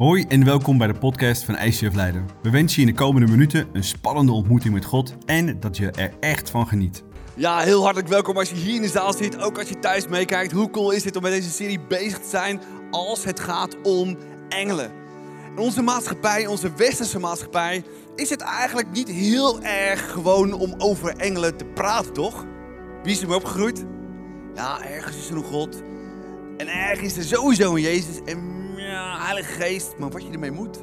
Hoi en welkom bij de podcast van ICF Leider. We wensen je in de komende minuten een spannende ontmoeting met God en dat je er echt van geniet. Ja, heel hartelijk welkom als je hier in de zaal zit, ook als je thuis meekijkt. Hoe cool is het om met deze serie bezig te zijn als het gaat om engelen? In onze maatschappij, onze westerse maatschappij, is het eigenlijk niet heel erg gewoon om over engelen te praten, toch? Wie is er opgegroeid? Ja, ergens is er een God. En ergens is er sowieso een Jezus. En Heilige Geest, maar wat je ermee moet.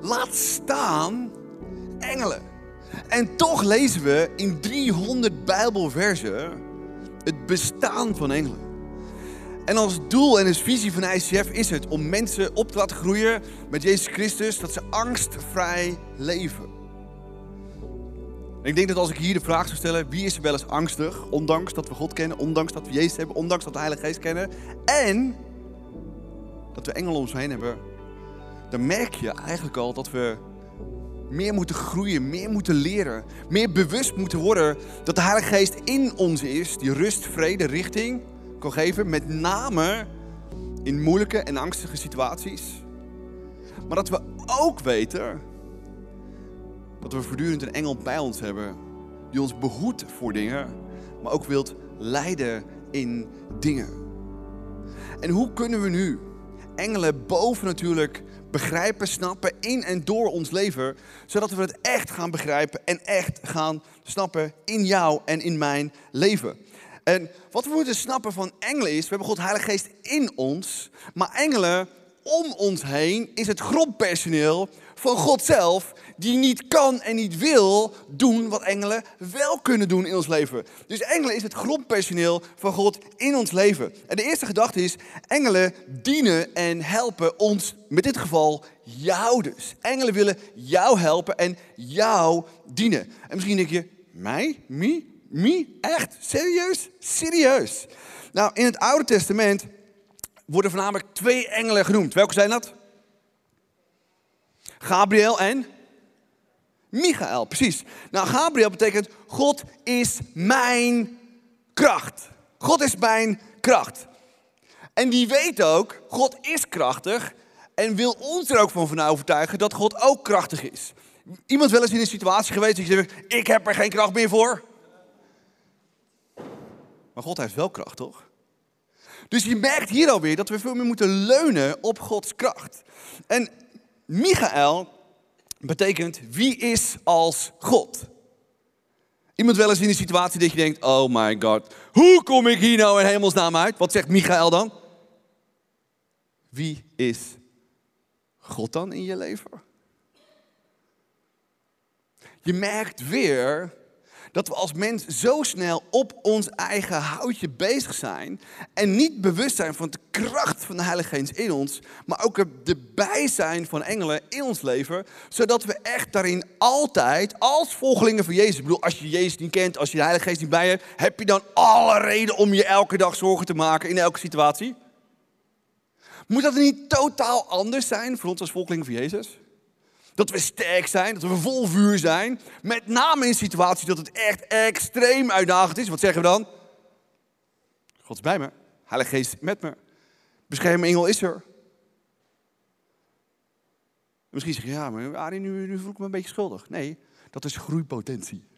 Laat staan engelen. En toch lezen we in 300 Bijbelversen het bestaan van engelen. En als doel en als visie van ICF is het om mensen op te laten groeien met Jezus Christus, dat ze angstvrij leven. En ik denk dat als ik hier de vraag zou stellen, wie is er wel eens angstig, ondanks dat we God kennen, ondanks dat we Jezus hebben, ondanks dat we de Heilige Geest kennen, en dat we engelen om ons heen hebben, dan merk je eigenlijk al dat we meer moeten groeien, meer moeten leren, meer bewust moeten worden dat de Heilige Geest in ons is, die rust, vrede, richting kan geven, met name in moeilijke en angstige situaties. Maar dat we ook weten dat we voortdurend een engel bij ons hebben die ons behoedt voor dingen, maar ook wilt leiden in dingen. En hoe kunnen we nu engelen boven natuurlijk begrijpen, snappen in en door ons leven, zodat we het echt gaan begrijpen en echt gaan snappen in jou en in mijn leven. En wat we moeten snappen van engelen is, we hebben God Heilige Geest in ons, maar engelen om ons heen is het grondpersoneel van God zelf, die niet kan en niet wil doen wat engelen wel kunnen doen in ons leven. Dus engelen is het grondpersoneel van God in ons leven. En de eerste gedachte is, engelen dienen en helpen ons, met dit geval jou dus. Engelen willen jou helpen en jou dienen. En misschien denk je, mij? Me? Me? Echt? Serieus? Serieus? Nou, in het Oude Testament worden voornamelijk twee engelen genoemd. Welke zijn dat? Gabriel en Michael, precies. Nou, Gabriel betekent God is mijn kracht. God is mijn kracht. En die weet ook, God is krachtig en wil ons er ook van, van overtuigen dat God ook krachtig is. Iemand wel eens in een situatie geweest dat je zegt, ik heb er geen kracht meer voor. Maar God heeft wel kracht, toch? Dus je merkt hier alweer dat we veel meer moeten leunen op Gods kracht. En Michael betekent wie is als God. Iemand wel eens in een situatie dat je denkt, oh my god, hoe kom ik hier nou in hemelsnaam uit? Wat zegt Michael dan? Wie is God dan in je leven? Je merkt weer dat we als mens zo snel op ons eigen houtje bezig zijn en niet bewust zijn van de kracht van de Heilige Geest in ons, maar ook de bijzijn van engelen in ons leven, zodat we echt daarin altijd, als volgelingen van Jezus, ik bedoel, als je Jezus niet kent, als je de Heilige Geest niet bij hebt, heb je dan alle reden om je elke dag zorgen te maken in elke situatie? Moet dat niet totaal anders zijn voor ons als volgelingen van Jezus? Dat we sterk zijn, dat we vol vuur zijn. Met name in situaties dat het echt extreem uitdagend is. Wat zeggen we dan? God is bij me. Heilige Geest met me. Beschermengel is er. Misschien zeg je, ja, maar Arie, nu, nu voel ik me een beetje schuldig. Nee, dat is groeipotentie.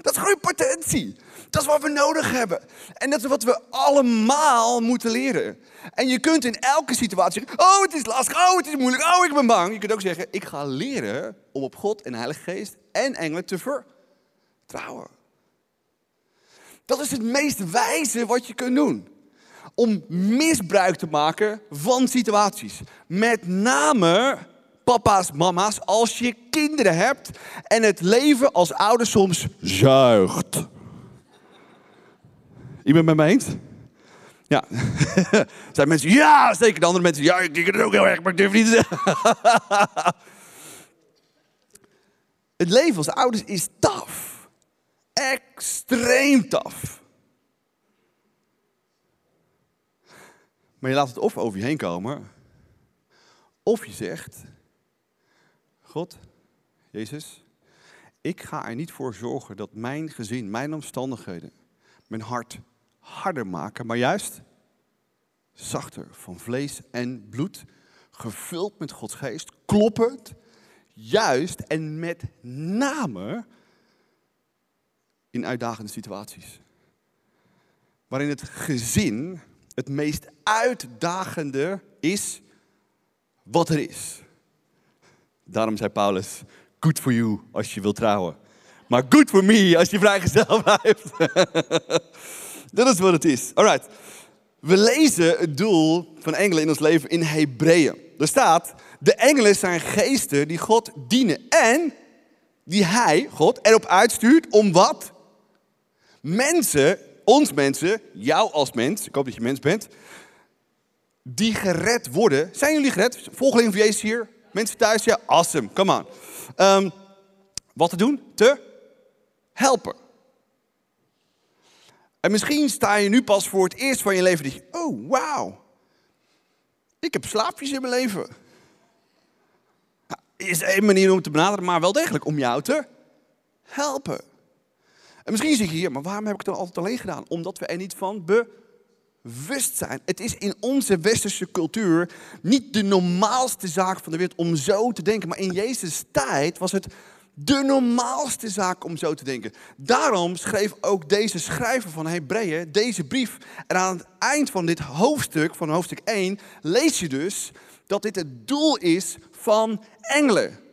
Dat is groeipotentie. Dat is wat we nodig hebben. En dat is wat we allemaal moeten leren. En je kunt in elke situatie zeggen, oh het is lastig, oh het is moeilijk, oh ik ben bang. Je kunt ook zeggen, ik ga leren om op God en Heilige Geest en engelen te vertrouwen. Dat is het meest wijze wat je kunt doen. Om misbruik te maken van situaties. Met name papa's, mama's, als je kinderen hebt en het leven als ouder soms zuigt. Iemand met me eens? Ja. zijn mensen, ja, zeker. De andere mensen, ja, ik denk het ook heel erg, maar ik durf niet te zeggen. het leven als ouders is taf. Extreem taf. Maar je laat het of over je heen komen, of je zegt, God, Jezus, ik ga er niet voor zorgen dat mijn gezin, mijn omstandigheden, mijn hart harder maken, maar juist zachter van vlees en bloed, gevuld met Gods geest, kloppend, juist en met name in uitdagende situaties. Waarin het gezin het meest uitdagende is wat er is. Daarom zei Paulus, good for you als je wilt trouwen. Maar good for me als je vrijgezel blijft. Dat is wat het is. Alright. We lezen het doel van engelen in ons leven in Hebreeën. Er staat, de engelen zijn geesten die God dienen en die hij, God, erop uitstuurt om wat? Mensen, ons mensen, jou als mens, ik hoop dat je mens bent, die gered worden. Zijn jullie gered? Volgelingen van Jezus hier? Mensen thuis? Ja, awesome, come on. Ehm, wat te doen? Te helpen. En misschien sta je nu pas voor het eerst van je leven. Je, oh, wauw. Ik heb slaapjes in mijn leven. Nou, is één manier om te benaderen, maar wel degelijk om jou te helpen. En misschien zeg je hier, maar waarom heb ik het dan altijd alleen gedaan? Omdat we er niet van bewust zijn. Het is in onze westerse cultuur niet de normaalste zaak van de wereld om zo te denken. Maar in Jezus' tijd was het de normaalste zaak om zo te denken. Daarom schreef ook deze schrijver van Hebreeën deze brief. En aan het eind van dit hoofdstuk, van hoofdstuk 1, lees je dus dat dit het doel is van engelen.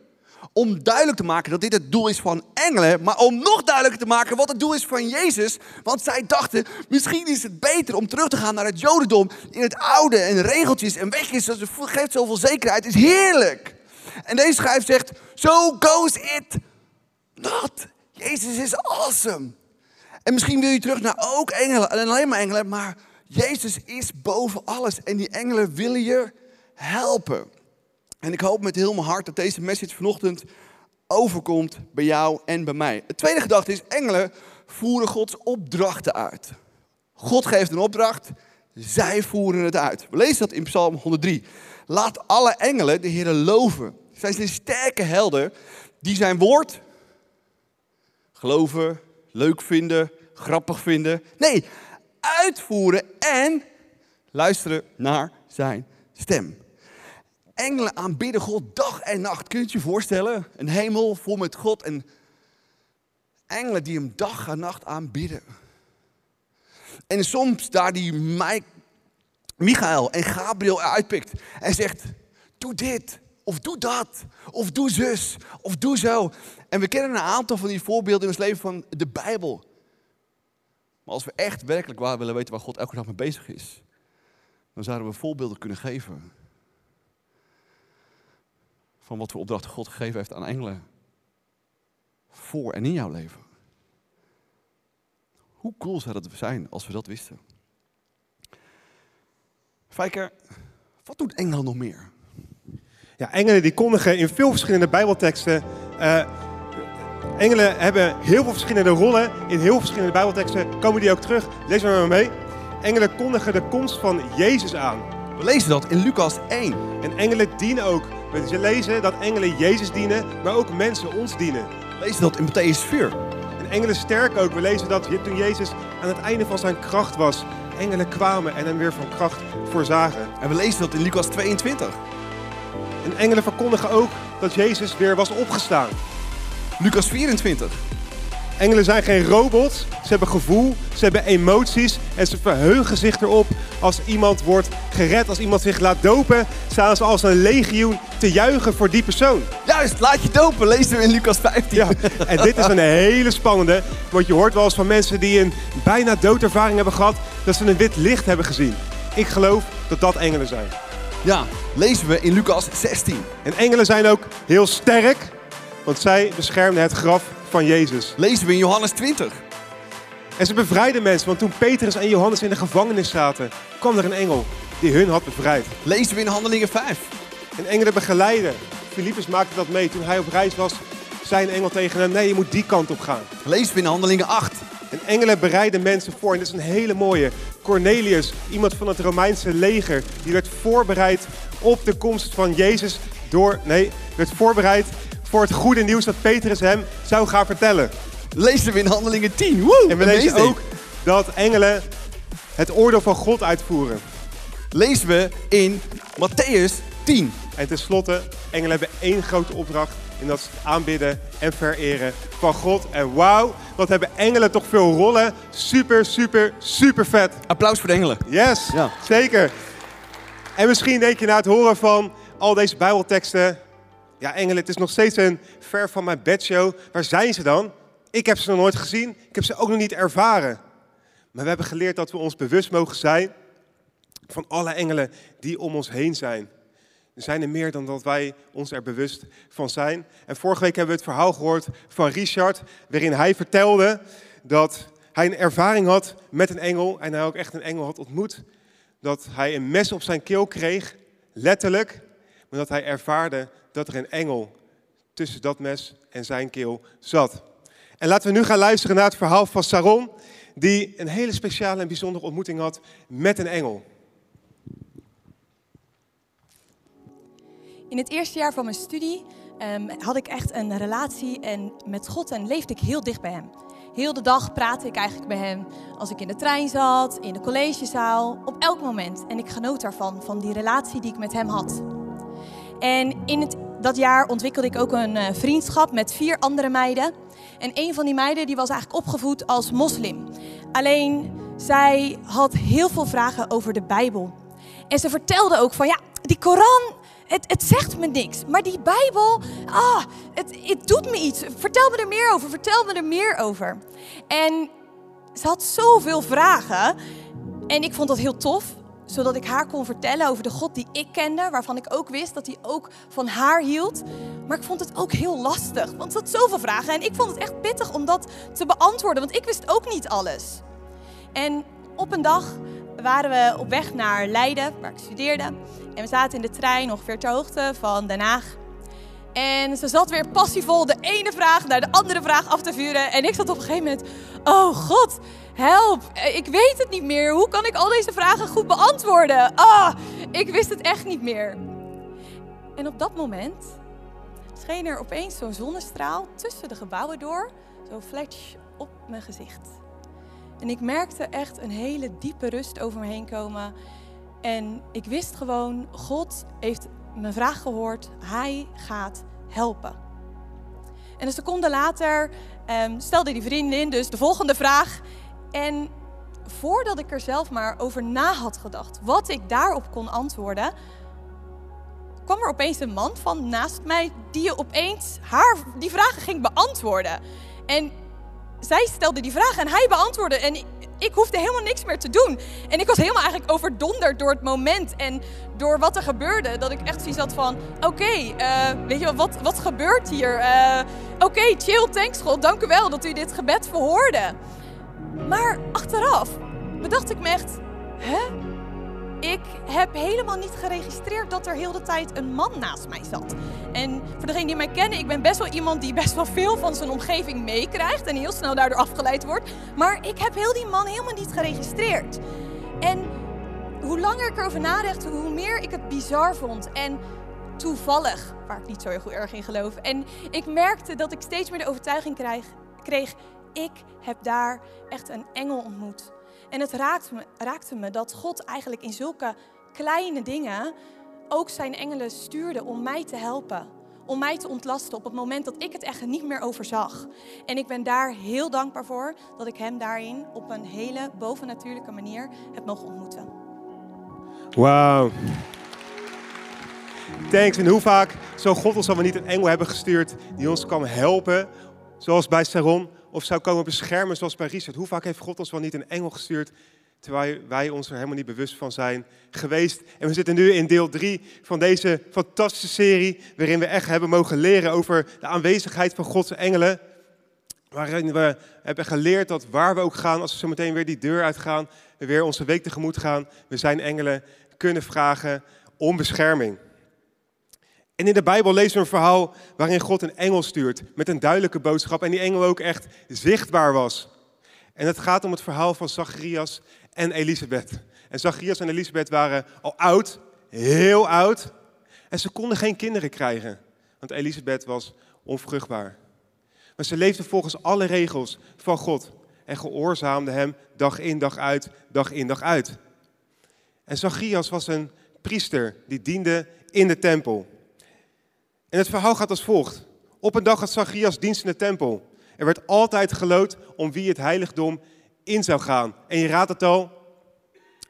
Om duidelijk te maken dat dit het doel is van engelen, maar om nog duidelijker te maken wat het doel is van Jezus. Want zij dachten, misschien is het beter om terug te gaan naar het Jodendom in het oude en regeltjes en wegjes. Dat geeft zoveel zekerheid, is heerlijk. En deze schrijf zegt, so goes it not. Jezus is awesome. En misschien wil je terug naar ook engelen, en alleen maar engelen, maar Jezus is boven alles. En die engelen willen je helpen. En ik hoop met heel mijn hart dat deze message vanochtend overkomt bij jou en bij mij. Het tweede gedachte is, engelen voeren Gods opdrachten uit. God geeft een opdracht, zij voeren het uit. We lezen dat in Psalm 103. Laat alle engelen de Heer loven. Zij zijn sterke helden die zijn woord geloven, leuk vinden, grappig vinden. Nee, uitvoeren en luisteren naar zijn stem. Engelen aanbidden God dag en nacht. Kun je je voorstellen? Een hemel vol met God en engelen die hem dag en nacht aanbidden. En soms daar die Michael en Gabriel uitpikt en zegt, doe dit, of doe dat. Of doe zus. Of doe zo. En we kennen een aantal van die voorbeelden in ons leven van de Bijbel. Maar als we echt werkelijk waar willen weten waar God elke dag mee bezig is, dan zouden we voorbeelden kunnen geven. Van wat voor opdrachten God gegeven heeft aan engelen. Voor en in jouw leven. Hoe cool zou dat zijn als we dat wisten? Fijker, wat doet engelen nog meer? Ja, engelen die kondigen in veel verschillende bijbelteksten. Uh, engelen hebben heel veel verschillende rollen. In heel verschillende bijbelteksten komen die ook terug. Lees maar, maar mee. Engelen kondigen de komst van Jezus aan. We lezen dat in Lucas 1. En engelen dienen ook. We lezen dat engelen Jezus dienen, maar ook mensen ons dienen. We lezen dat in Matthäus 4. En engelen sterk ook. We lezen dat toen Jezus aan het einde van zijn kracht was, engelen kwamen en hem weer van kracht voorzagen. En we lezen dat in Lucas 22. En engelen verkondigen ook dat Jezus weer was opgestaan. Lucas 24. Engelen zijn geen robots. Ze hebben gevoel, ze hebben emoties en ze verheugen zich erop als iemand wordt gered, als iemand zich laat dopen. Staan ze als een legioen te juichen voor die persoon. Juist, laat je dopen, lezen we in Lucas 15. Ja, en dit is een hele spannende, want je hoort wel eens van mensen die een bijna doodervaring hebben gehad, dat ze een wit licht hebben gezien. Ik geloof dat dat engelen zijn. Ja, lezen we in Lucas 16. En engelen zijn ook heel sterk, want zij beschermden het graf van Jezus. Lezen we in Johannes 20. En ze bevrijden mensen, want toen Petrus en Johannes in de gevangenis zaten, kwam er een engel die hun had bevrijd. Lezen we in Handelingen 5. En engelen begeleiden. Philippus maakte dat mee toen hij op reis was. Zei een engel tegen hem, nee, je moet die kant op gaan. Lezen we in Handelingen 8. En engelen bereiden mensen voor. En dat is een hele mooie. Cornelius, iemand van het Romeinse leger, die werd voorbereid op de komst van Jezus door, nee, werd voorbereid voor het goede nieuws dat Petrus hem zou gaan vertellen. Lezen we in Handelingen 10. Woe, en we lezen ook dat engelen het oordeel van God uitvoeren. Lezen we in Matthäus 10. En tenslotte, engelen hebben één grote opdracht. En dat is het aanbidden en vereren van God. En wauw, wat hebben engelen toch veel rollen. Super, super, super vet. Applaus voor de engelen. Yes, Ja. zeker. En misschien denk je na het horen van al deze Bijbelteksten... Ja, engelen, het is nog steeds een ver van mijn bedshow. Waar zijn ze dan? Ik heb ze nog nooit gezien. Ik heb ze ook nog niet ervaren. Maar we hebben geleerd dat we ons bewust mogen zijn van alle engelen die om ons heen zijn. Er zijn er meer dan dat wij ons er bewust van zijn. En vorige week hebben we het verhaal gehoord van Richard, waarin hij vertelde dat hij een ervaring had met een engel en hij ook echt een engel had ontmoet. Dat hij een mes op zijn keel kreeg, letterlijk, maar dat hij ervaarde dat er een engel tussen dat mes en zijn keel zat. En laten we nu gaan luisteren naar het verhaal van Saron, die een hele speciale en bijzondere ontmoeting had met een engel. In het eerste jaar van mijn studie ehm, had ik echt een relatie en met God en leefde ik heel dicht bij Hem. Heel de dag praatte ik eigenlijk bij Hem. Als ik in de trein zat, in de collegezaal, op elk moment. En ik genoot daarvan, van die relatie die ik met Hem had. En in het, dat jaar ontwikkelde ik ook een eh, vriendschap met vier andere meiden. En een van die meiden die was eigenlijk opgevoed als moslim. Alleen zij had heel veel vragen over de Bijbel. En ze vertelde ook van ja, die Koran, het, het zegt me niks. Maar die Bijbel, ah, het, het doet me iets. Vertel me er meer over, vertel me er meer over. En ze had zoveel vragen. En ik vond dat heel tof, zodat ik haar kon vertellen over de God die ik kende, waarvan ik ook wist dat hij ook van haar hield. Maar ik vond het ook heel lastig, want ze had zoveel vragen. En ik vond het echt pittig om dat te beantwoorden, want ik wist ook niet alles. En op een dag waren we op weg naar Leiden, waar ik studeerde. En we zaten in de trein ongeveer ter hoogte van Den Haag. En ze zat weer passievol de ene vraag naar de andere vraag af te vuren. En ik zat op een gegeven moment, oh god, help, eh, ik weet het niet meer. Hoe kan ik al deze vragen goed beantwoorden? Ah, ik wist het echt niet meer. En op dat moment scheen er opeens zo'n zonnestraal tussen de gebouwen door, zo flash op mijn gezicht. En ik merkte echt een hele diepe rust over me heen komen. En ik wist gewoon, God heeft mijn vraag gehoord. Hij gaat helpen. En een seconde later ehm, stelde die vriendin dus de volgende vraag. En voordat ik er zelf maar over na had gedacht wat ik daarop kon antwoorden, kwam er opeens een man van naast mij die opeens haar die vragen ging beantwoorden. En zij stelde die vraag en hij beantwoordde. En ik, hoefde helemaal niks meer te doen. En ik was helemaal eigenlijk overdonderd door het moment en door wat er gebeurde. Dat ik echt zoiets had van, oké, eh, weet je wel, wat, wat gebeurt hier? Eh, oké, chill, thanks God, dank u wel dat u dit gebed verhoorde. Maar achteraf bedacht ik me echt, hè? Ik heb helemaal niet geregistreerd dat er heel de tijd een man naast mij zat. En voor degenen die mij kennen, ik ben best wel iemand die best wel veel van zijn omgeving meekrijgt en heel snel daardoor afgeleid wordt. Maar ik heb heel die man helemaal niet geregistreerd. En hoe langer ik erover nadacht, hoe meer ik het bizar vond. En toevallig, waar ik niet zo heel erg in geloof. En ik merkte dat ik steeds meer de overtuiging krijg, kreeg, ik heb daar echt een engel ontmoet. En het raakte me, dat God eigenlijk in zulke kleine dingen ook zijn engelen stuurde om mij te helpen. Om mij te ontlasten op het moment dat ik het echt niet meer overzag. En ik ben daar heel dankbaar voor dat ik hem daarin op een hele bovennatuurlijke manier heb mogen ontmoeten. Wauw. Thanks. En hoe vaak zou God ons wel niet een engel hebben gestuurd die ons kan helpen, zoals bij Saron, of zou komen beschermen, zoals bij Richard? Hoe vaak heeft God ons wel niet een engel gestuurd, terwijl wij ons er helemaal niet bewust van zijn geweest? En we zitten nu in deel 3 van deze fantastische serie, waarin we echt hebben mogen leren over de aanwezigheid van Gods engelen. Waarin we hebben geleerd dat waar we ook gaan, als we zo meteen weer die deur uitgaan, we weer onze week tegemoet gaan, we zijn engelen kunnen vragen om bescherming. En in de Bijbel lezen we een verhaal waarin God een engel stuurt met een duidelijke boodschap en die engel ook echt zichtbaar was. En het gaat om het verhaal van Zacharias en Elisabeth. En Zacharias en Elisabeth waren al oud, heel oud, en ze konden geen kinderen krijgen, want Elisabeth was onvruchtbaar. Maar ze leefden volgens alle regels van God en gehoorzaamden hem dag in, dag uit, dag in, dag uit. En Zacharias was een priester die diende in de tempel. En het verhaal gaat als volgt. Op een dag had Zacharias dienst in de tempel. Er werd altijd geloot om wie het heiligdom in zou gaan. En je raadt het al,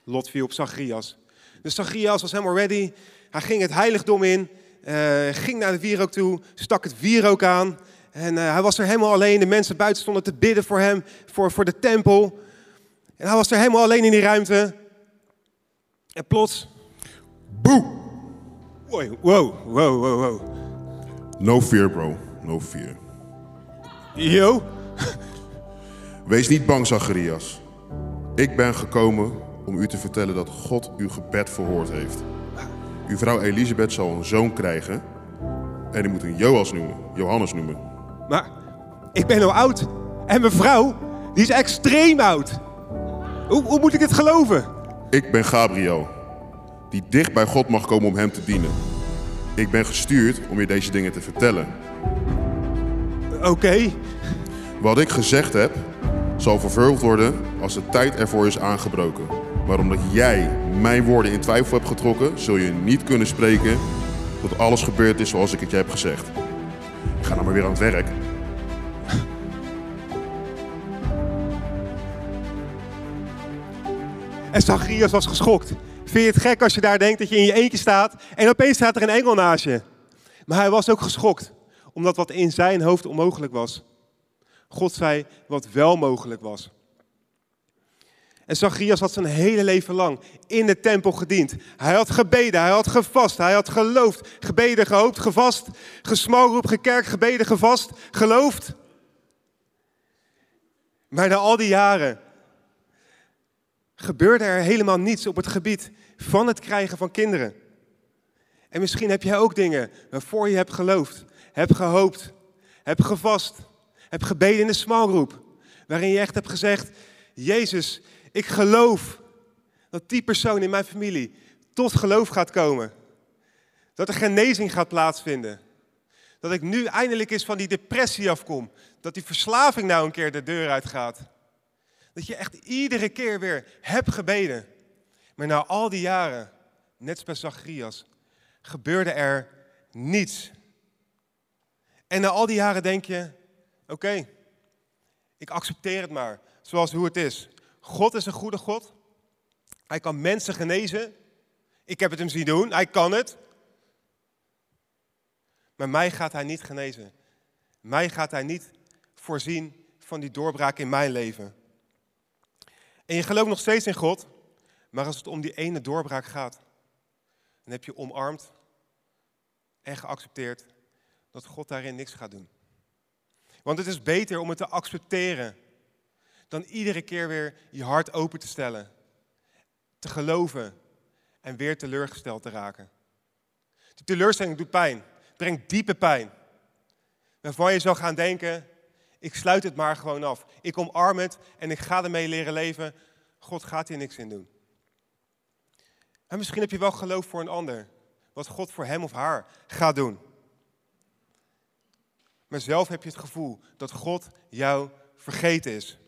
Lot viel op Zacharias. Dus Zacharias was helemaal ready. Hij ging het heiligdom in, uh, ging naar de wierook toe, stak het wierook aan. En uh, hij was er helemaal alleen. De mensen buiten stonden te bidden voor hem, voor, voor de tempel. En hij was er helemaal alleen in die ruimte. En plots... Boe! Wow, wow, wow, wow, wow. No fear, bro. No fear. Yo? Wees niet bang, Zacharias. Ik ben gekomen om u te vertellen dat God uw gebed verhoord heeft. Uw vrouw Elisabeth zal een zoon krijgen en die moet een Joas noemen, Johannes noemen. Maar ik ben al oud en mijn vrouw, die is extreem oud. Hoe, hoe moet ik het geloven? Ik ben Gabriel, die dicht bij God mag komen om hem te dienen. Ik ben gestuurd om je deze dingen te vertellen. Oké. Wat ik gezegd heb, zal vervuld worden als de tijd ervoor is aangebroken. Maar omdat jij mijn woorden in twijfel hebt getrokken, zul je niet kunnen spreken tot alles gebeurd is zoals ik het je heb gezegd. Ik ga nou maar weer aan het werk. En Zacharias was geschokt. Vind je het gek als je daar denkt dat je in je eentje staat en opeens staat er een engel naast je? Maar hij was ook geschokt, omdat wat in zijn hoofd onmogelijk was. God zei wat wel mogelijk was. En Zacharias had zijn hele leven lang in de tempel gediend. Hij had gebeden, hij had gevast, hij had geloofd, gebeden, gehoopt, gevast, gesmalroep, gekerk, gebeden, gevast, geloofd. Maar na al die jaren gebeurde er helemaal niets op het gebied van het krijgen van kinderen. En misschien heb jij ook dingen waarvoor je hebt geloofd, hebt gehoopt, hebt gevast, hebt gebeden in de smalgroep. Waarin je echt hebt gezegd, Jezus, ik geloof dat die persoon in mijn familie tot geloof gaat komen. Dat er genezing gaat plaatsvinden. Dat ik nu eindelijk eens van die depressie afkom. Dat die verslaving nou een keer de deur uitgaat. Dat je echt iedere keer weer hebt gebeden. Maar na al die jaren, net als bij Zacharias, gebeurde er niets. En na al die jaren denk je, oké, ik accepteer het maar, zoals hoe het is. God is een goede God. Hij kan mensen genezen. Ik heb het hem zien doen, hij kan het. Maar mij gaat hij niet genezen. Mij gaat hij niet voorzien van die doorbraak in mijn leven. En je gelooft nog steeds in God, maar als het om die ene doorbraak gaat, dan heb je omarmd en geaccepteerd dat God daarin niks gaat doen. Want het is beter om het te accepteren dan iedere keer weer je hart open te stellen, te geloven en weer teleurgesteld te raken. Die teleurstelling doet pijn, brengt diepe pijn. Waarvan je zou gaan denken, ik sluit het maar gewoon af. Ik omarm het en ik ga ermee leren leven. God gaat hier niks in doen. En misschien heb je wel geloof voor een ander, wat God voor hem of haar gaat doen. Maar zelf heb je het gevoel dat God jou vergeten is.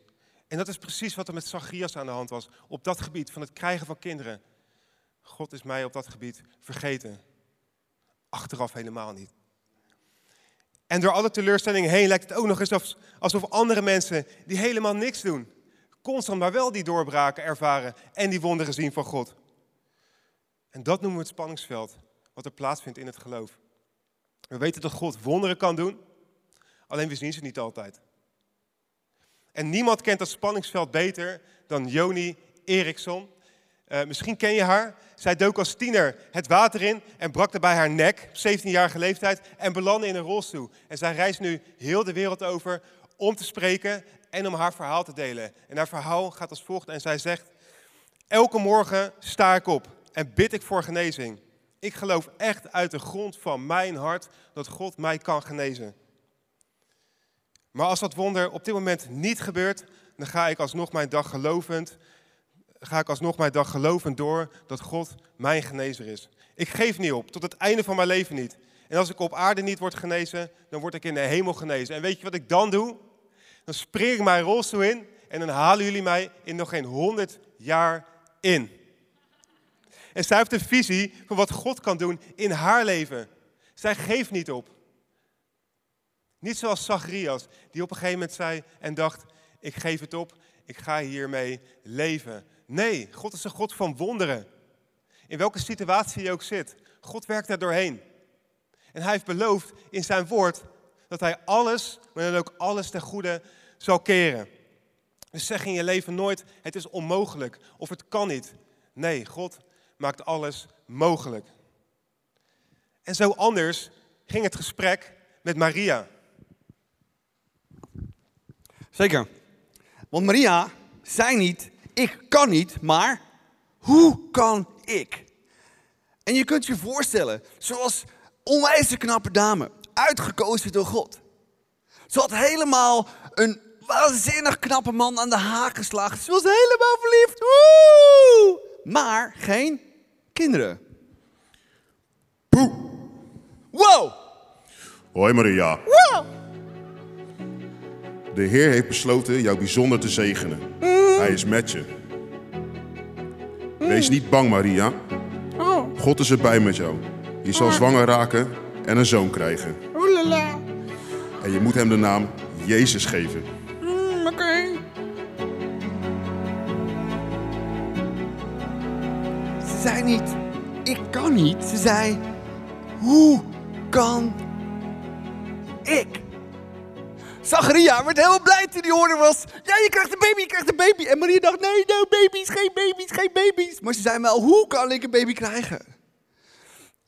En dat is precies wat er met Zacharias aan de hand was. Op dat gebied van het krijgen van kinderen. God is mij op dat gebied vergeten. Achteraf helemaal niet. En door alle teleurstellingen heen lijkt het ook nog eens alsof andere mensen die helemaal niks doen, constant maar wel die doorbraken ervaren en die wonderen zien van God. En dat noemen we het spanningsveld, wat er plaatsvindt in het geloof. We weten dat God wonderen kan doen, alleen we zien ze niet altijd. En niemand kent dat spanningsveld beter dan Joni Eriksson. Uh, misschien ken je haar. Zij dook als tiener het water in en brak daarbij haar nek, 17-jarige leeftijd, en belandde in een rolstoel. En zij reist nu heel de wereld over om te spreken en om haar verhaal te delen. En haar verhaal gaat als volgt en zij zegt, elke morgen sta ik op en bid ik voor genezing. Ik geloof echt uit de grond van mijn hart dat God mij kan genezen. Maar als dat wonder op dit moment niet gebeurt, dan ga ik alsnog mijn dag gelovend, ga ik alsnog mijn dag gelovend door dat God mijn genezer is. Ik geef niet op, tot het einde van mijn leven niet. En als ik op aarde niet word genezen, dan word ik in de hemel genezen. En weet je wat ik dan doe? Dan spring ik mijn rolstoel in en dan halen jullie mij in nog geen honderd jaar in. En zij heeft een visie van wat God kan doen in haar leven. Zij geeft niet op. Niet zoals Zacharias, die op een gegeven moment zei en dacht: Ik geef het op, ik ga hiermee leven. Nee, God is een God van wonderen. In welke situatie je ook zit, God werkt daar doorheen. En hij heeft beloofd in zijn woord dat hij alles, maar dan ook alles ten goede zal keren. Dus zeg in je leven nooit, het is onmogelijk of het kan niet. Nee, God maakt alles mogelijk. En zo anders ging het gesprek met Maria. Zeker. Want Maria zei niet, ik kan niet, maar hoe kan ik? En je kunt je voorstellen, zoals onwijs knappe dame, uitgekozen door God. Ze had helemaal een waanzinnig knappe man aan de haak geslagen. Ze was helemaal verliefd. Woe! Maar geen kinderen. Poe. Wow! Hoi Maria. De Heer heeft besloten jou bijzonder te zegenen. Hij is met je. Wees niet bang, Maria. God is erbij met jou. Je zal zwanger raken en een zoon krijgen. En je moet hem de naam Jezus geven. Ze zei niet, ik kan niet. Ze zei, hoe kan ik? Zacharia werd heel blij toen hij hoorde was, ja je krijgt een baby, je krijgt een baby. En Maria dacht, nee, no baby's, geen baby's, geen baby's. Maar ze zei wel, hoe kan ik een baby krijgen?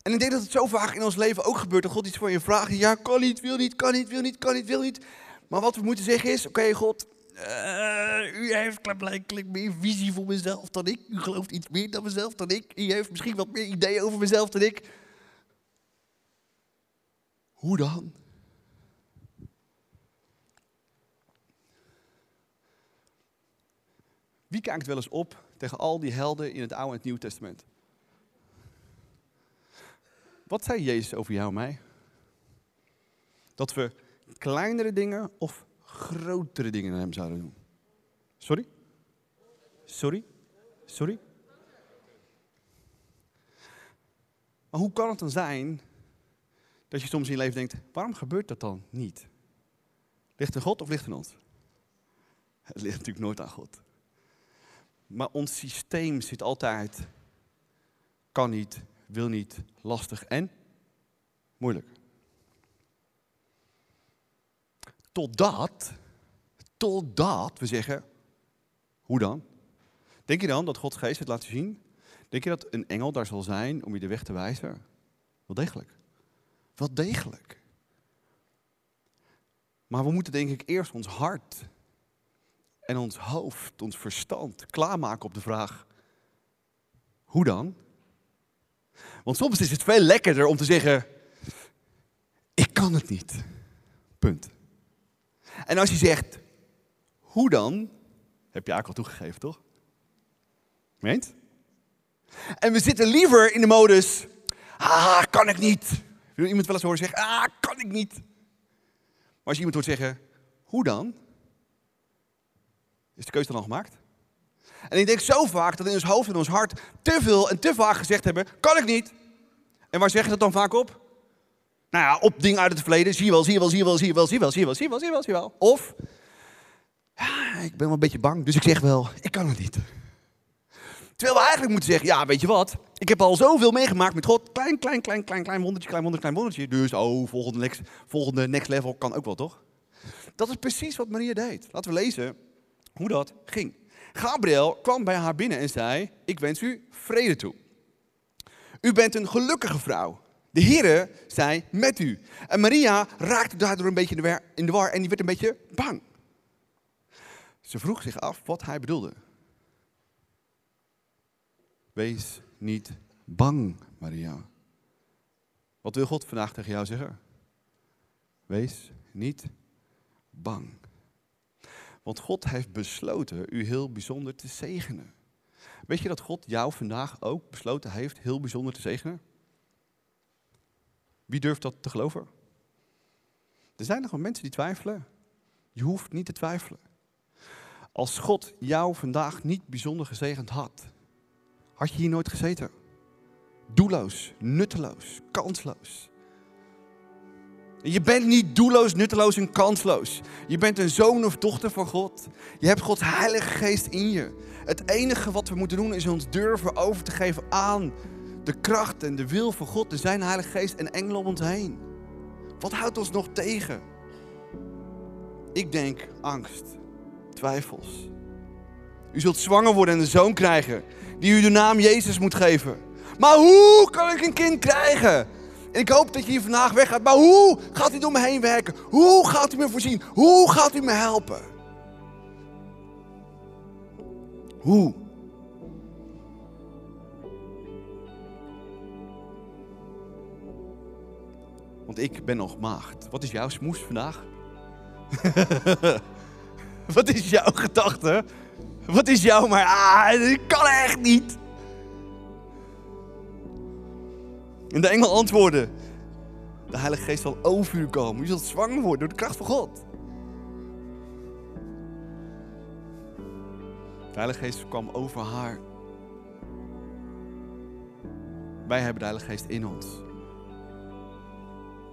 En ik denk dat het zo vaak in ons leven ook gebeurt. Dat God iets voor je vraagt. Ja, kan niet, wil niet, kan niet, wil niet, kan niet, wil niet. Maar wat we moeten zeggen is, oké God, eh, u heeft blijkbaar meer visie voor mezelf dan ik. U gelooft iets meer dan mezelf dan ik. U heeft misschien wat meer ideeën over mezelf dan ik. Hoe dan? Wie kijkt wel eens op tegen al die helden in het Oude en het Nieuwe Testament? Wat zei Jezus over jou en mij? Dat we kleinere dingen of grotere dingen naar hem zouden doen. Sorry? Sorry? Sorry? Maar hoe kan het dan zijn dat je soms in je leven denkt, waarom gebeurt dat dan niet? Ligt er God of ligt er ons? Het ligt natuurlijk nooit aan God. Maar ons systeem zit altijd, kan niet, wil niet, lastig en moeilijk. Totdat, totdat we zeggen, hoe dan? Denk je dan dat Gods geest het laat zien? Denk je dat een engel daar zal zijn om je de weg te wijzen? Wel degelijk. Wel degelijk. Maar we moeten denk ik eerst ons hart en ons hoofd, ons verstand klaarmaken op de vraag, hoe dan? Want soms is het veel lekkerder om te zeggen, ik kan het niet. Punt. En als je zegt, hoe dan? Heb je eigenlijk al toegegeven, toch? Meent? En we zitten liever in de modus, ah, kan ik niet. Wil iemand wel eens horen zeggen, ah, kan ik niet. Maar als je iemand hoort zeggen, hoe dan? Is de keuze dan al gemaakt? En ik denk zo vaak dat in ons hoofd en ons hart te veel en te vaak gezegd hebben, kan ik niet. En waar zeg je dat dan vaak op? Nou ja, op dingen uit het verleden. Zie je wel, zie je wel, zie je wel, zie je wel, zie je wel, zie je wel, zie je wel, zie je wel, zie je wel. Of, ik ben wel een beetje bang, dus ik zeg wel, ik kan het niet. Terwijl we eigenlijk moeten zeggen, ja, weet je wat? Ik heb al zoveel meegemaakt met God. Klein, klein, klein, klein, klein wondertje, klein wondertje, klein wondertje. Dus, oh, volgende next, volgende next level kan ook wel, toch? Dat is precies wat Maria deed. Laten we lezen hoe dat ging. Gabriel kwam bij haar binnen en zei, ik wens u vrede toe. U bent een gelukkige vrouw. De Heere zei met u. En Maria raakte daardoor een beetje in de, war, en die werd een beetje bang. Ze vroeg zich af wat hij bedoelde. Wees niet bang, Maria. Wat wil God vandaag tegen jou zeggen? Wees niet bang. Want God heeft besloten u heel bijzonder te zegenen. Weet je dat God jou vandaag ook besloten heeft heel bijzonder te zegenen? Wie durft dat te geloven? Er zijn nog wel mensen die twijfelen. Je hoeft niet te twijfelen. Als God jou vandaag niet bijzonder gezegend had, had je hier nooit gezeten. Doelloos, nutteloos, kansloos. Je bent niet doelloos, nutteloos en kansloos. Je bent een zoon of dochter van God. Je hebt Gods Heilige Geest in je. Het enige wat we moeten doen is ons durven over te geven aan de kracht en de wil van God en zijn Heilige Geest en engelen om ons heen. Wat houdt ons nog tegen? Ik denk angst, twijfels. U zult zwanger worden en een zoon krijgen die u de naam Jezus moet geven. Maar hoe kan ik een kind krijgen? Ik hoop dat je hier vandaag weggaat. Maar hoe gaat hij door me heen werken? Hoe gaat hij me voorzien? Hoe gaat hij me helpen? Hoe? Want ik ben nog maagd. Wat is jouw smoes vandaag? Wat is jouw gedachte? Wat is jouw maar? Ah, dat kan echt niet. En de engel antwoordde: De Heilige Geest zal over u komen. U zult zwanger worden door de kracht van God. De Heilige Geest kwam over haar. Wij hebben de Heilige Geest in ons.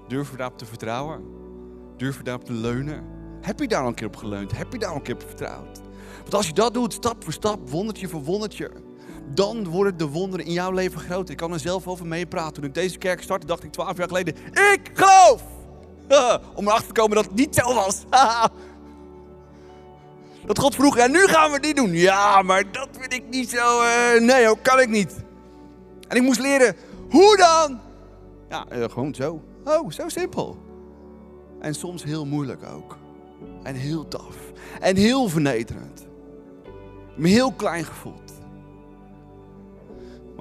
Durf je daarop te vertrouwen? Durf je daarop te leunen? Heb je daar al een keer op geleund? Heb je daar al een keer op vertrouwd? Want als je dat doet, stap voor stap, wondertje voor wondertje, dan worden de wonderen in jouw leven groter. Ik kan er zelf over meepraten. Toen ik deze kerk startte, dacht ik twaalf jaar geleden, ik geloof! Om erachter te komen dat het niet zo was. dat God vroeg, en nu gaan we dit doen. Ja, maar dat vind ik niet zo, uh, nee hoor, kan ik niet. En ik moest leren, hoe dan? Ja, uh, gewoon zo. Oh, zo simpel. En soms heel moeilijk ook. En heel taf. En heel vernederend. Me heel klein gevoeld.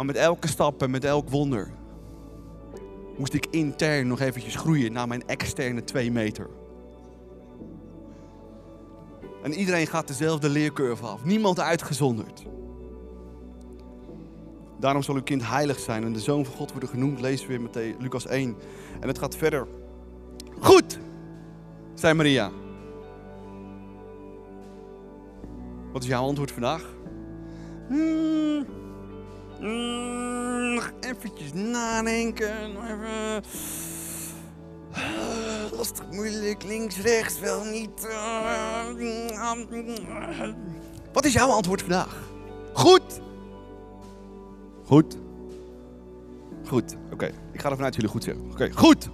Maar met elke stap en met elk wonder moest ik intern nog eventjes groeien naar mijn externe twee meter. En iedereen gaat dezelfde leercurve af. Niemand uitgezonderd. Daarom zal uw kind heilig zijn en de Zoon van God worden genoemd. Lezen we in Lucas 1. En het gaat verder. Goed, zei Maria. Wat is jouw antwoord vandaag? Hmm, hmm, nog eventjes nadenken. Nog even. Lastig, moeilijk, links, rechts, wel niet. Uh, wat is jouw antwoord vandaag? Goed. Goed. Goed. Oké, ik ga ervan uit jullie goed zeggen. Oké, goed.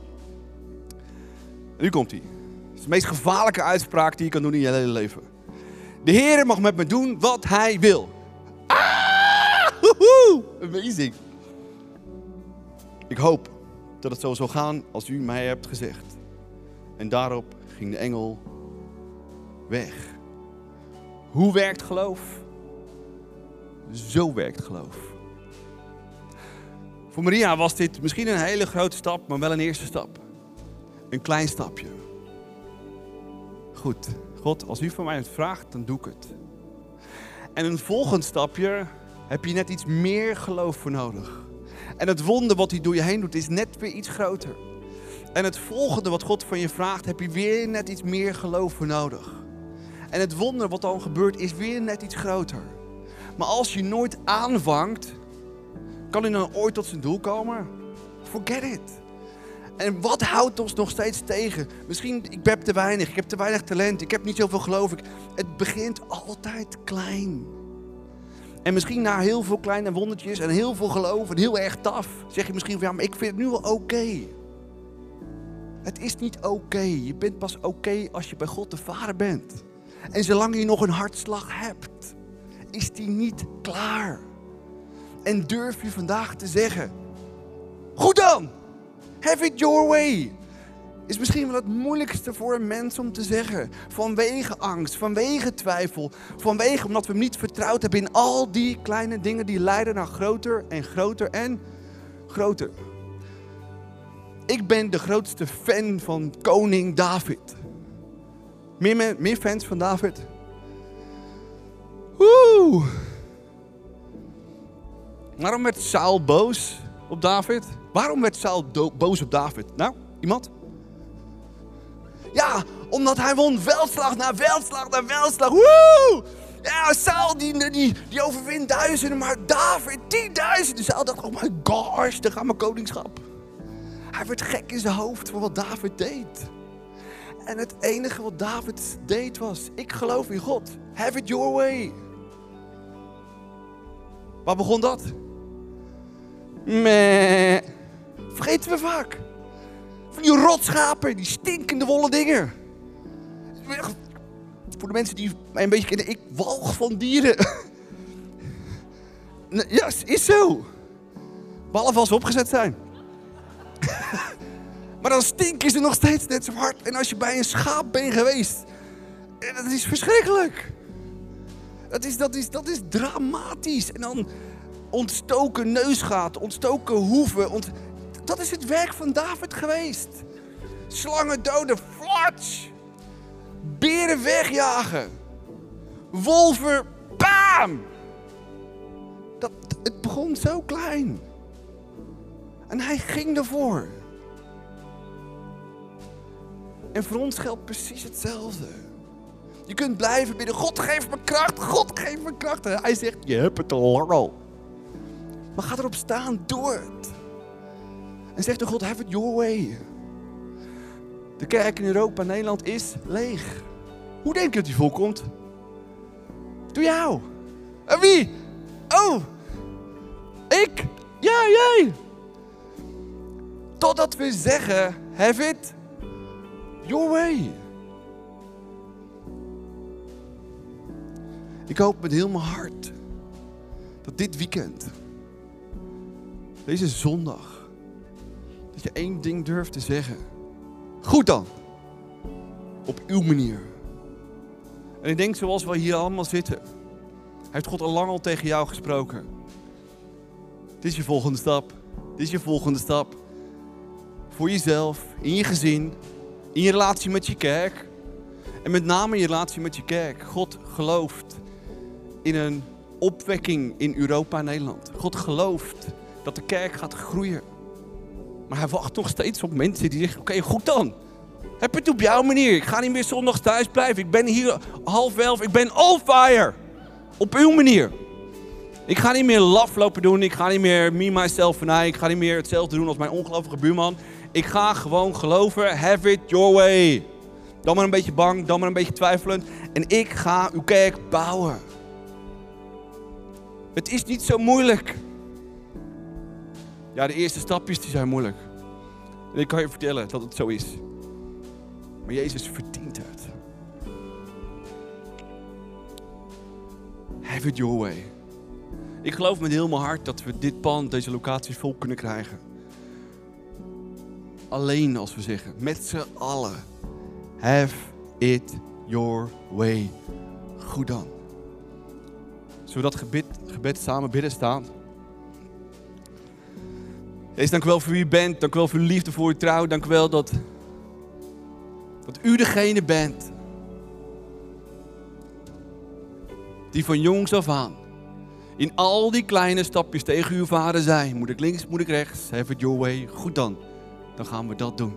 Nu komt hij. Het is de meest gevaarlijke uitspraak die je kan doen in je hele leven. De Heer mag met me doen wat Hij wil. Woehoe! Amazing. Ik hoop dat het zo zal gaan als u mij hebt gezegd. En daarop ging de engel weg. Hoe werkt geloof? Zo werkt geloof. Voor Maria was dit misschien een hele grote stap, maar wel een eerste stap. Een klein stapje. Goed, God, als u van mij het vraagt, dan doe ik het. En een volgend stapje heb je net iets meer geloof voor nodig. En het wonder wat hij door je heen doet, is net weer iets groter. En het volgende wat God van je vraagt, heb je weer net iets meer geloof voor nodig. En het wonder wat dan gebeurt, is weer net iets groter. Maar als je nooit aanvangt, kan hij dan ooit tot zijn doel komen? Forget it. En wat houdt ons nog steeds tegen? Misschien, ik heb te weinig, ik heb te weinig talent, ik heb niet zoveel geloof. Ik. Het begint altijd klein. En misschien na heel veel kleine wondertjes en heel veel geloof en heel erg taf, zeg je misschien van ja, maar ik vind het nu wel oké. Het is niet oké. Je bent pas oké als je bij God de Vader bent. En zolang je nog een hartslag hebt, is die niet klaar. En durf je vandaag te zeggen: Goed dan, have it your way. Is misschien wel het moeilijkste voor een mens om te zeggen. Vanwege angst, vanwege twijfel, vanwege omdat we hem niet vertrouwd hebben in al die kleine dingen die leiden naar groter en groter en groter. Ik ben de grootste fan van koning David. Meer, meer fans van David? Woe! Waarom werd Saul boos op David? Waarom werd Saul boos op David? Nou, iemand? Ja, omdat hij won veldslag na veldslag na veldslag. Woe! Ja, Saul die, die, die overwint duizenden, maar David tienduizenden. Saul dacht, oh my gosh, daar gaat mijn koningschap. Hij werd gek in zijn hoofd voor wat David deed. En het enige wat David deed was, ik geloof in God. Have it your way. Waar begon dat? Meh. Vergeten we vaak. Van die rotschapen, die stinkende wollen dingen. Voor de mensen die mij een beetje kennen, ik walg van dieren. Ja, is zo. Behalve als ze opgezet zijn. maar dan stinken ze nog steeds net zo hard. En als je bij een schaap bent geweest, eh, dat is verschrikkelijk. Dat is, dat is, dat is dramatisch. En dan ontstoken neusgaten, ontstoken hoeven. Ont... Dat is het werk van David geweest. Slangen doden, flats. Beren wegjagen. Wolven, bam! Dat, het begon zo klein. En hij ging ervoor. En voor ons geldt precies hetzelfde. Je kunt blijven bidden. God geeft me kracht. God geeft me kracht. En hij zegt, je hebt het al lang al. Maar ga erop staan. Doe het. En zegt de God, have it your way. De kerk in Europa, Nederland is leeg. Hoe denk je dat die volkomt? Doe jou. En wie? Oh, ik. Ja, jij. Totdat we zeggen, have it your way. Ik hoop met heel mijn hart dat dit weekend, deze zondag, dat je één ding durft te zeggen. Goed dan. Op uw manier. En ik denk zoals we hier allemaal zitten, heeft God al lang al tegen jou gesproken. Dit is je volgende stap. Dit is je volgende stap. Voor jezelf, in je gezin, in je relatie met je kerk. En met name in je relatie met je kerk. God gelooft in een opwekking in Europa en Nederland. God gelooft dat de kerk gaat groeien. Maar hij wacht nog steeds op mensen die zeggen: Oké, goed dan. Heb het op jouw manier. Ik ga niet meer zondags thuis blijven. Ik ben hier half elf. Ik ben all fire. Op uw manier. Ik ga niet meer laf lopen doen. Ik ga niet meer me, myself en I. Ik ga niet meer hetzelfde doen als mijn ongelovige buurman. Ik ga gewoon geloven. Have it your way. Dan maar een beetje bang. Dan maar een beetje twijfelend. En ik ga uw kerk bouwen. Het is niet zo moeilijk. Ja, de eerste stapjes die zijn moeilijk. En ik kan je vertellen dat het zo is. Maar Jezus verdient het. Have it your way. Ik geloof met heel mijn hart dat we dit pand, deze locatie vol kunnen krijgen. Alleen als we zeggen, met z'n allen. Have it your way. Goed dan. Zullen we dat gebed, gebed samen bidden staan? Jezus, dank u wel voor wie u bent. Dank u wel voor uw liefde, voor uw trouw. Dank u wel dat, dat u degene bent die van jongs af aan in al die kleine stapjes tegen uw vader zei: Moet ik links, moet ik rechts? Have it your way. Goed dan, dan gaan we dat doen.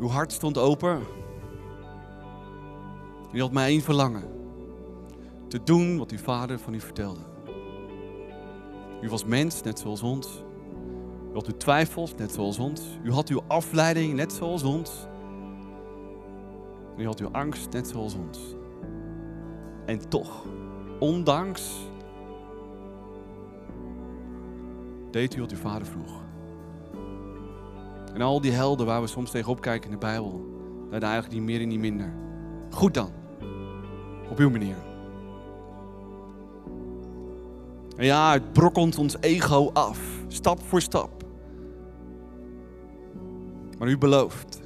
Uw hart stond open. U had maar één verlangen: te doen wat uw vader van u vertelde. U was mens, net zoals ons. U had uw twijfels, net zoals ons. U had uw afleiding, net zoals ons. U had uw angst, net zoals ons. En toch, ondanks, deed u wat uw vader vroeg. En al die helden waar we soms tegenop kijken in de Bijbel, deden eigenlijk niet meer en niet minder. Goed dan, op uw manier. Ja, het brokkelt ons ego af, stap voor stap. Maar u belooft,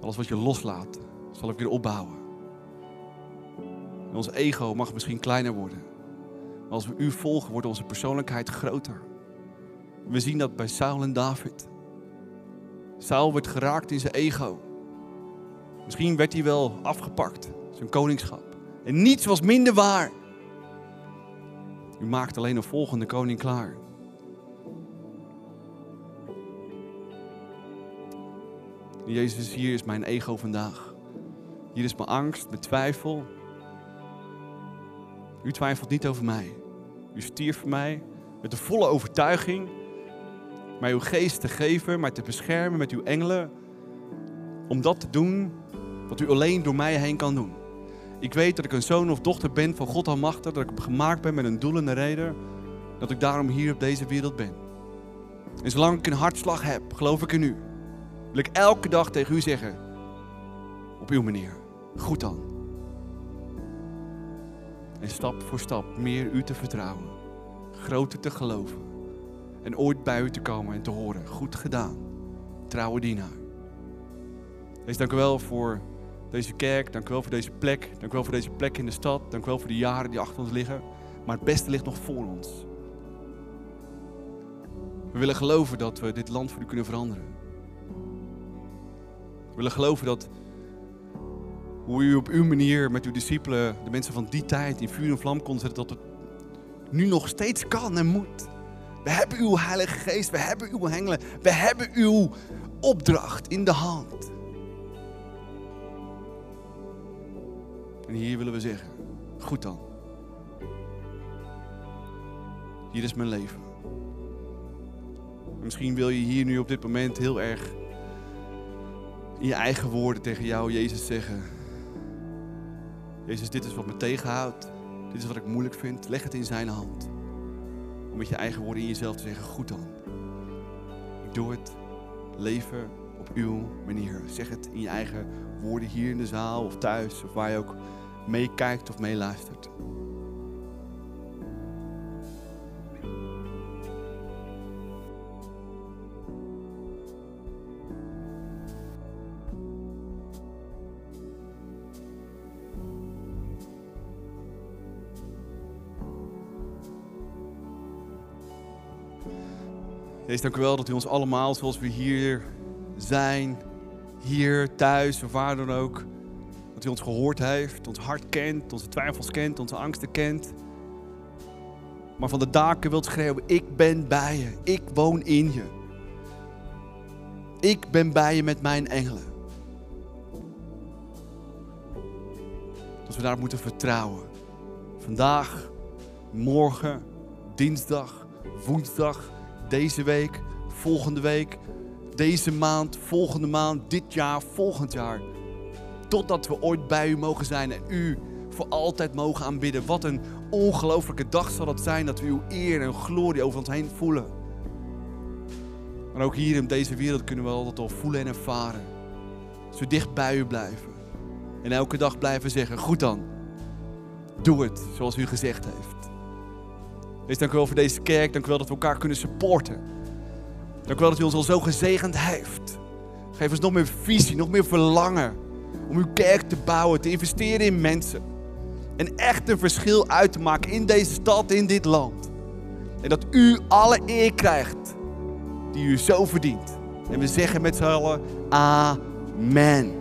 alles wat je loslaat, zal ik weer opbouwen. En ons ego mag misschien kleiner worden. Maar als we u volgen, wordt onze persoonlijkheid groter. We zien dat bij Saul en David. Saul werd geraakt in zijn ego. Misschien werd hij wel afgepakt, zijn koningschap. En niets was minder waar. U maakt alleen een volgende koning klaar. Jezus, hier is mijn ego vandaag. Hier is mijn angst, mijn twijfel. U twijfelt niet over mij. U stierf voor mij met de volle overtuiging mij uw geest te geven, mij te beschermen met uw engelen. Om dat te doen wat u alleen door mij heen kan doen. Ik weet dat ik een zoon of dochter ben van God Almachtig, dat ik gemaakt ben met een doel en een reden, dat ik daarom hier op deze wereld ben. En zolang ik een hartslag heb, geloof ik in u, wil ik elke dag tegen u zeggen, op uw manier, goed dan. En stap voor stap meer u te vertrouwen, groter te geloven en ooit bij u te komen en te horen, goed gedaan, trouwe dienaar. Wees dank u wel voor deze kerk, dank u wel voor deze plek, dank u wel voor deze plek in de stad, dank u wel voor de jaren die achter ons liggen. Maar het beste ligt nog voor ons. We willen geloven dat we dit land voor u kunnen veranderen. We willen geloven dat hoe u op uw manier met uw discipelen, de mensen van die tijd, in vuur en vlam kon zetten, dat het nu nog steeds kan en moet. We hebben uw Heilige Geest, we hebben uw engelen, we hebben uw opdracht in de hand. En hier willen we zeggen, goed dan. Hier is mijn leven. En misschien wil je hier nu op dit moment heel erg in je eigen woorden tegen jou, Jezus, zeggen. Jezus, dit is wat me tegenhoudt. Dit is wat ik moeilijk vind. Leg het in zijn hand. Om met je eigen woorden in jezelf te zeggen, goed dan. Ik doe het. Leven op uw manier. Zeg het in je eigen woorden hier in de zaal of thuis of waar je ook meekijkt of meeluistert. Jezus, dank u wel dat u ons allemaal, zoals we hier zijn, hier, thuis of waar dan ook, dat u ons gehoord heeft, ons hart kent, onze twijfels kent, onze angsten kent. Maar van de daken wilt schreeuwen, ik ben bij je, ik woon in je. Ik ben bij je met mijn engelen. Dat we daar moeten vertrouwen. Vandaag, morgen, dinsdag, woensdag, deze week, volgende week, deze maand, volgende maand, dit jaar, volgend jaar. Totdat we ooit bij u mogen zijn en u voor altijd mogen aanbidden. Wat een ongelofelijke dag zal het zijn dat we uw eer en glorie over ons heen voelen. Maar ook hier in deze wereld kunnen we altijd al voelen en ervaren. Als we dicht bij u blijven. En elke dag blijven zeggen, goed dan. Doe het zoals u gezegd heeft. Wees dank u wel voor deze kerk. Dank u wel dat we elkaar kunnen supporten. Dank u wel dat u ons al zo gezegend heeft. Geef ons nog meer visie, nog meer verlangen. Om uw kerk te bouwen, te investeren in mensen. En echt een verschil uit te maken in deze stad, in dit land. En dat u alle eer krijgt die u zo verdient. En we zeggen met z'n allen, amen.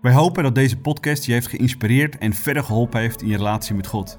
Wij hopen dat deze podcast je heeft geïnspireerd en verder geholpen heeft in je relatie met God.